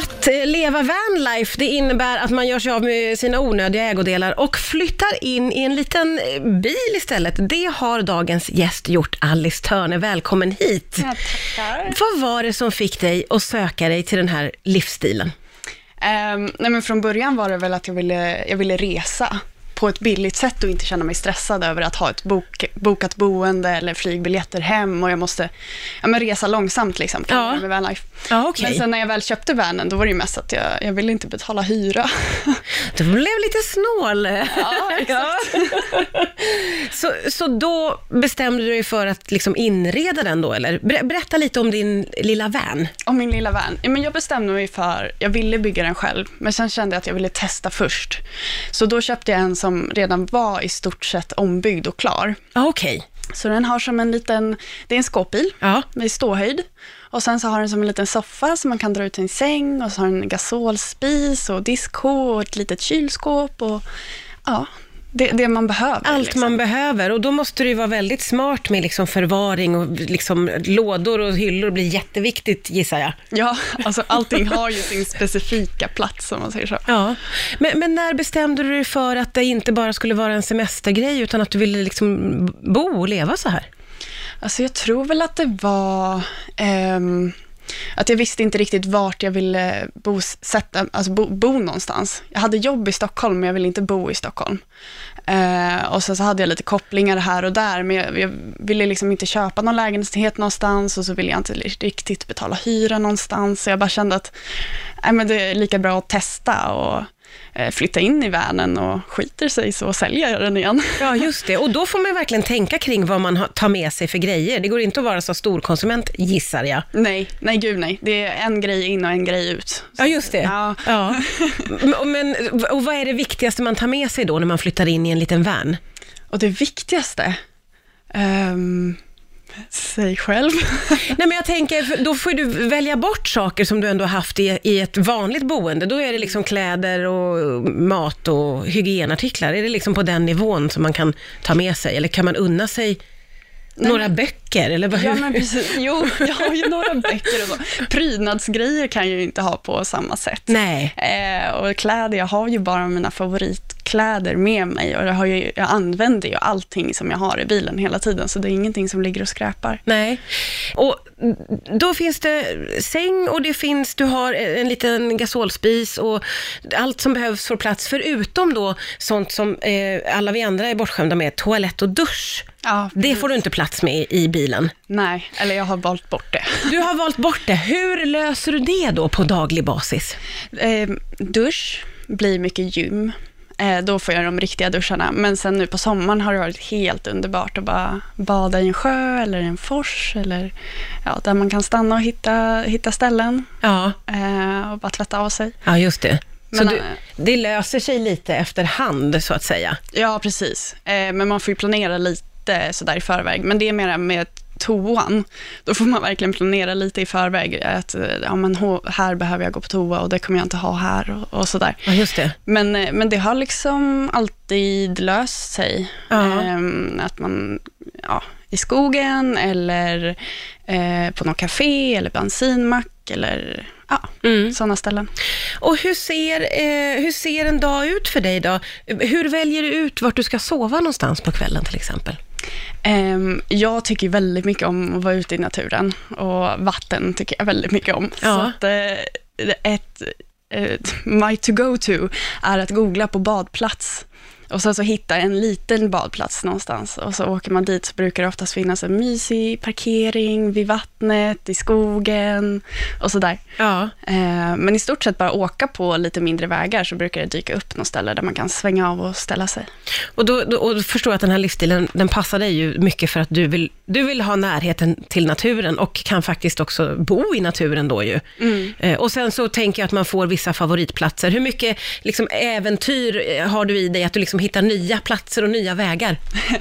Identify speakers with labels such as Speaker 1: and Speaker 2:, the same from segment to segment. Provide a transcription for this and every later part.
Speaker 1: Att leva vanlife, det innebär att man gör sig av med sina onödiga ägodelar och flyttar in i en liten eh, bil istället. Det har dagens gäst gjort. Alice Törne, välkommen hit.
Speaker 2: Ja, tackar.
Speaker 1: Vad var det som fick dig att söka dig till den här livsstilen?
Speaker 2: Ehm, nej men från början var det väl att jag ville, jag ville resa på ett billigt sätt och inte känna mig stressad över att ha ett bok, bokat boende eller flygbiljetter hem och jag måste ja, men resa långsamt liksom,
Speaker 1: Ja.
Speaker 2: med vanlife.
Speaker 1: Ja, okej.
Speaker 2: Men sen när jag väl köpte vanen, då var det ju mest att jag, jag ville inte betala hyra.
Speaker 1: Du blev lite snål.
Speaker 2: Ja, exakt.
Speaker 1: så, så då bestämde du dig för att liksom inreda den då, eller? Ber- Berätta lite om din lilla van.
Speaker 2: Och min lilla van. Ja, men jag bestämde mig för, jag ville bygga den själv, men sen kände jag att jag ville testa först. Så då köpte jag en som redan var i stort sett ombyggd och klar.
Speaker 1: Ja, okej.
Speaker 2: Så den har som en liten, det är en skåpbil
Speaker 1: Ja.
Speaker 2: med ståhöjd. Och sen så har den som en liten soffa som man kan dra ut en säng och så har den en gasolspis och diskho och ett litet kylskåp och ja, det, det man behöver.
Speaker 1: Allt
Speaker 2: liksom.
Speaker 1: man behöver och då måste ju vara väldigt smart med liksom förvaring och liksom lådor och hyllor blir jätteviktigt gissar jag.
Speaker 2: Ja, alltså allting har ju sin specifika plats om man säger så.
Speaker 1: Ja, men, men när bestämde du dig för att det inte bara skulle vara en semestergrej utan att du ville liksom bo och leva så här?
Speaker 2: Alltså jag tror väl att det var ehm, att jag visste inte riktigt vart jag ville bosätta, alltså bo, bo någonstans. Jag hade jobb i Stockholm, men jag ville inte bo i Stockholm. Eh, och sen så hade jag lite kopplingar här och där, men jag, jag ville liksom inte köpa någon lägenhet någonstans och så ville jag inte riktigt betala hyra någonstans. Så jag bara kände att nej, men det är lika bra att testa och flytta in i vanen och skiter sig så säljer jag den igen.
Speaker 1: Ja, just det. Och då får man verkligen tänka kring vad man tar med sig för grejer. Det går inte att vara så storkonsument, gissar jag.
Speaker 2: Nej, nej gud nej. Det är en grej in och en grej ut.
Speaker 1: Ja, just det.
Speaker 2: Ja.
Speaker 1: Ja. Men, och vad är det viktigaste man tar med sig då när man flyttar in i en liten van?
Speaker 2: Och det viktigaste, um, säg själv.
Speaker 1: Nej, men jag tänker, då får du välja bort saker som du ändå har haft i, i ett vanligt boende. Då är det liksom kläder och mat och hygienartiklar. Är det liksom på den nivån som man kan ta med sig? Eller kan man unna sig några böcker? Eller vad,
Speaker 2: ja men precis, jo, jag har ju några böcker och så. Prydnadsgrejer kan jag ju inte ha på samma sätt.
Speaker 1: Nej.
Speaker 2: Eh, och kläder, jag har ju bara mina favoritkläder med mig och jag, har ju, jag använder ju allting som jag har i bilen hela tiden, så det är ingenting som ligger och skräpar.
Speaker 1: Nej. Och då finns det säng och det finns, du har en liten gasolspis och allt som behövs får plats, förutom då sånt som eh, alla vi andra är bortskämda med, toalett och dusch.
Speaker 2: Ja,
Speaker 1: Det får du inte plats med i bilen.
Speaker 2: Nej, eller jag har valt bort det.
Speaker 1: Du har valt bort det. Hur löser du det då på daglig basis?
Speaker 2: Eh, dusch blir mycket gym. Eh, då får jag de riktiga duscharna. Men sen nu på sommaren har det varit helt underbart att bara bada i en sjö eller en fors. Eller ja, där man kan stanna och hitta, hitta ställen
Speaker 1: Ja,
Speaker 2: eh, och bara tvätta av sig.
Speaker 1: ja just det. Så
Speaker 2: Men,
Speaker 1: du,
Speaker 2: eh,
Speaker 1: det löser sig lite efterhand, så att säga.
Speaker 2: Ja, precis. Eh, men man får ju planera lite sådär i förväg. Men det är mer med toan. Då får man verkligen planera lite i förväg. Att eh, ja, men här behöver jag gå på toa och det kommer jag inte ha här och, och sådär.
Speaker 1: Ja, just det.
Speaker 2: Men, eh, men det har liksom alltid löst sig.
Speaker 1: Ja.
Speaker 2: Ehm, att man, ja, i skogen eller eh, på något café eller bensinmack eller ja,
Speaker 1: Mm.
Speaker 2: sådana ställen.
Speaker 1: Och hur ser, eh, hur ser en dag ut för dig då? Hur väljer du ut vart du ska sova någonstans på kvällen till exempel?
Speaker 2: Ehm, jag tycker väldigt mycket om att vara ute i naturen och vatten tycker jag väldigt mycket om.
Speaker 1: Ja.
Speaker 2: Så att, eh, ett, ett, my to go to är att googla på badplats och sen så hitta en liten badplats någonstans och så åker man dit så brukar det oftast finnas en mysig parkering vid vattnet, i skogen och sådär.
Speaker 1: Ja.
Speaker 2: Eh, men i stort sett bara åka på lite mindre vägar så brukar det dyka upp något ställe där man kan svänga av och ställa sig.
Speaker 1: Och då, då, och förstår jag att den här livsstilen, den passar dig ju mycket för att du vill, du vill ha närheten till naturen och kan faktiskt också bo i naturen då ju. Eh, och sen så tänker jag att man får vissa favoritplatser. Hur mycket liksom, äventyr eh, har du i dig att du liksom hittar nya platser och nya vägar?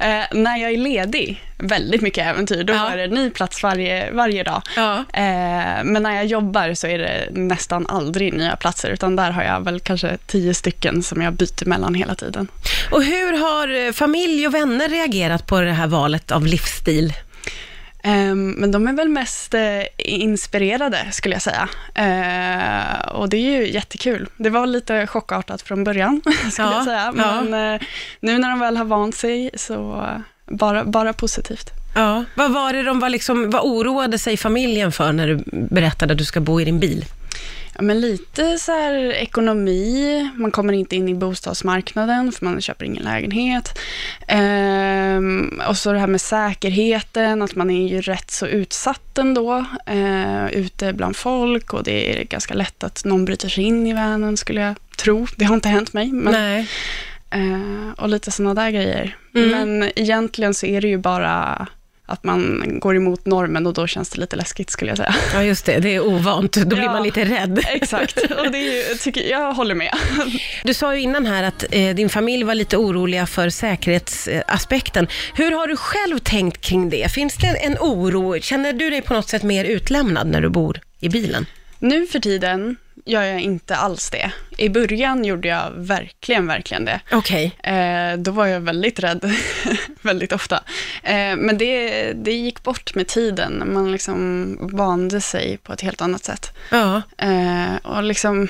Speaker 2: Eh, när jag är ledig, väldigt mycket äventyr, då
Speaker 1: Ja.
Speaker 2: är det en ny plats varje, varje dag.
Speaker 1: Ja.
Speaker 2: Eh, men när jag jobbar så är det nästan aldrig nya platser, utan där har jag väl kanske tio stycken som jag byter mellan hela tiden.
Speaker 1: Och hur har eh, familj och vänner reagerat på det här valet av livsstil?
Speaker 2: Ehm, men de är väl mest eh, inspirerade, skulle jag säga. Eh, och det är ju jättekul. Det var lite chockartat från början, skulle
Speaker 1: Ja,
Speaker 2: jag säga.
Speaker 1: ja.
Speaker 2: Men eh, nu när de väl har vant sig, så bara, bara positivt.
Speaker 1: Ja. Vad var det de var liksom, vad oroade sig familjen för när du berättade att du ska bo i din bil?
Speaker 2: Ja, men lite så här ekonomi, man kommer inte in i bostadsmarknaden för man köper ingen lägenhet. Ehm, och så det här med säkerheten, att man är ju rätt så utsatt ändå, eh, ute bland folk och det är ganska lätt att någon bryter sig in i vanen skulle jag tro. Det har inte hänt mig, men,
Speaker 1: Nej.
Speaker 2: eh, och lite sådana där grejer.
Speaker 1: Mm.
Speaker 2: Men egentligen så är det ju bara att man går emot normen och då känns det lite läskigt skulle jag säga.
Speaker 1: Ja, just det. Det är ovant. Då blir
Speaker 2: Ja.
Speaker 1: man lite rädd.
Speaker 2: Exakt, och det är ju, tycker, jag håller med.
Speaker 1: Du sa ju innan här att eh, din familj var lite oroliga för säkerhetsaspekten. Hur har du själv tänkt kring det? Finns det en oro? Känner du dig på något sätt mer utlämnad när du bor i bilen?
Speaker 2: Nu för tiden gör jag inte alls det. I början gjorde jag verkligen, verkligen det.
Speaker 1: Okej.
Speaker 2: Eh, då var jag väldigt rädd, väldigt ofta. Eh, men det, det gick bort med tiden. Man liksom vande sig på ett helt annat sätt.
Speaker 1: Ja.
Speaker 2: Eh, och liksom,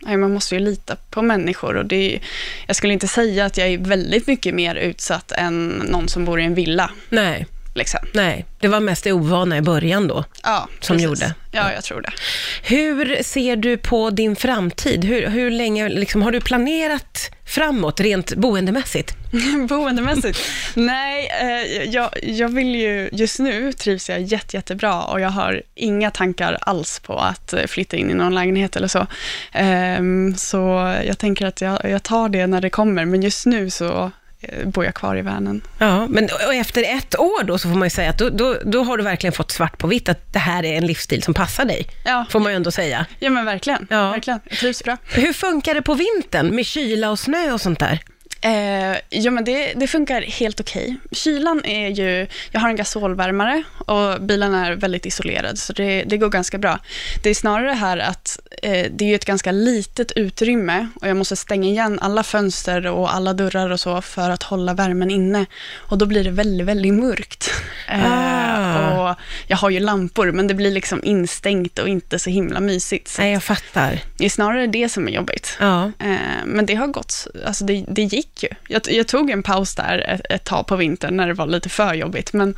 Speaker 2: nej, man måste ju lita på människor. Och det är, jag skulle inte säga att jag är väldigt mycket mer utsatt än någon som bor i en villa.
Speaker 1: Nej,
Speaker 2: Liksom.
Speaker 1: nej. Det var mest det ovana i början då.
Speaker 2: Ja,
Speaker 1: Som
Speaker 2: precis.
Speaker 1: gjorde.
Speaker 2: Ja, jag tror det.
Speaker 1: Hur ser du på din framtid? Hur, hur länge, liksom, har du planerat framåt rent boendemässigt?
Speaker 2: Boendemässigt? Nej, eh, jag, jag vill ju, just nu trivs jag jätte, jättebra och jag har inga tankar alls på att eh, flytta in i någon lägenhet eller så. Ehm, så jag tänker att jag, jag tar det när det kommer, men just nu så eh, bor jag kvar i Vänern.
Speaker 1: Ja, men och efter ett år då så får man ju säga att då, då, då har du verkligen fått svart på vitt att det här är en livsstil som passar dig.
Speaker 2: Ja,
Speaker 1: Får man ju ändå säga.
Speaker 2: ja men verkligen.
Speaker 1: Ja.
Speaker 2: verkligen. Jag trivs bra.
Speaker 1: Hur funkar det på vintern med kyla och snö och sånt där?
Speaker 2: Eh, ja, men det, det funkar helt okej. Kylan är ju, jag har en gasolvärmare och bilen är väldigt isolerad, så det, det går ganska bra. Det är snarare här att eh, det är ju ett ganska litet utrymme och jag måste stänga igen alla fönster och alla dörrar och så för att hålla värmen inne. Och då blir det väldigt, väldigt mörkt. Eh,
Speaker 1: Ah.
Speaker 2: och jag har ju lampor, men det blir liksom instängt och inte så himla mysigt. Så
Speaker 1: Nej, jag fattar.
Speaker 2: det är snarare det som är jobbigt.
Speaker 1: Ja.
Speaker 2: Eh, Men det har gått, alltså det, det gick ju. Jag, jag tog en paus där ett, ett tag på vintern när det var lite för jobbigt, men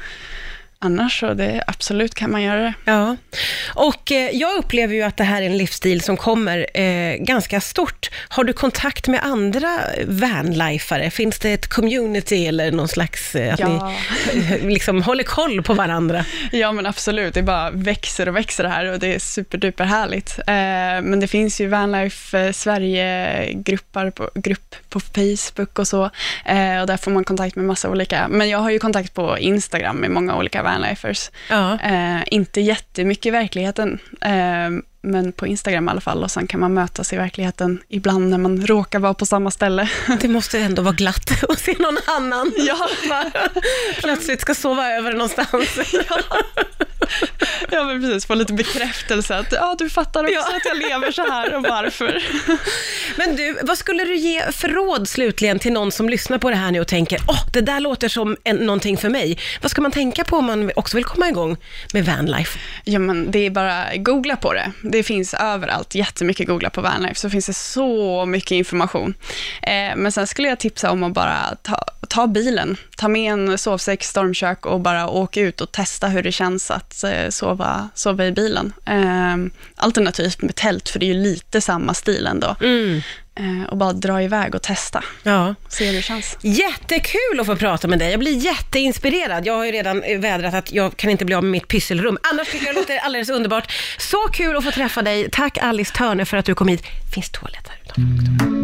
Speaker 2: annars så det, absolut kan man göra det.
Speaker 1: Ja, och eh, jag upplever ju att det här är en livsstil som kommer eh, ganska stort. Har du kontakt med andra vanlifare? Finns det ett community eller någon slags, eh, att
Speaker 2: Ja.
Speaker 1: ni liksom håller koll på varandra?
Speaker 2: Ja, men absolut. Det bara växer och växer det här och det är superduper härligt. Eh, men det finns ju Vanlife eh, Sverige-grupper på, grupp på Facebook och så. Eh, och där får man kontakt med massa olika. Men jag har ju kontakt på Instagram med många olika Vanlifers.
Speaker 1: Ja.
Speaker 2: Eh, inte jättemycket i verkligheten, eh, men på Instagram i alla fall. Och sen kan man mötas i verkligheten ibland när man råkar vara på samma ställe.
Speaker 1: Det måste ändå vara glatt att se någon annan.
Speaker 2: ja,
Speaker 1: Plötsligt ska sova över någonstans.
Speaker 2: ja, men precis. Få lite bekräftelse att ja, du fattar också
Speaker 1: Ja.
Speaker 2: att jag lever så här och varför.
Speaker 1: Men du, vad skulle du ge för råd slutligen till någon som lyssnar på det här nu och tänker, åh, det där låter som en, någonting för mig. Vad ska man tänka på om man också vill komma igång med vanlife?
Speaker 2: Ja, men det är bara googla på det. Det finns överallt, jättemycket googla på Vanlife, så finns det så mycket information. Eh, men sen skulle jag tipsa om att bara ta, ta bilen, ta med en sovsäck, stormkök och bara åka ut och testa hur det känns att eh, sova, sova i bilen. Eh, alternativt med tält, för det är ju lite samma stil ändå.
Speaker 1: Mm.
Speaker 2: Eh, och bara dra iväg och testa,
Speaker 1: Ja.
Speaker 2: se hur det känns.
Speaker 1: Jättekul att få prata med dig. Jag blir jätteinspirerad. Jag har ju redan eh, vädrat att jag kan inte bli av med mitt pysselrum. Annars tycker jag det låter alldeles underbart. Så kul att få träffa dig. Tack Alice Törne för att du kom hit. Finns toalett här utanför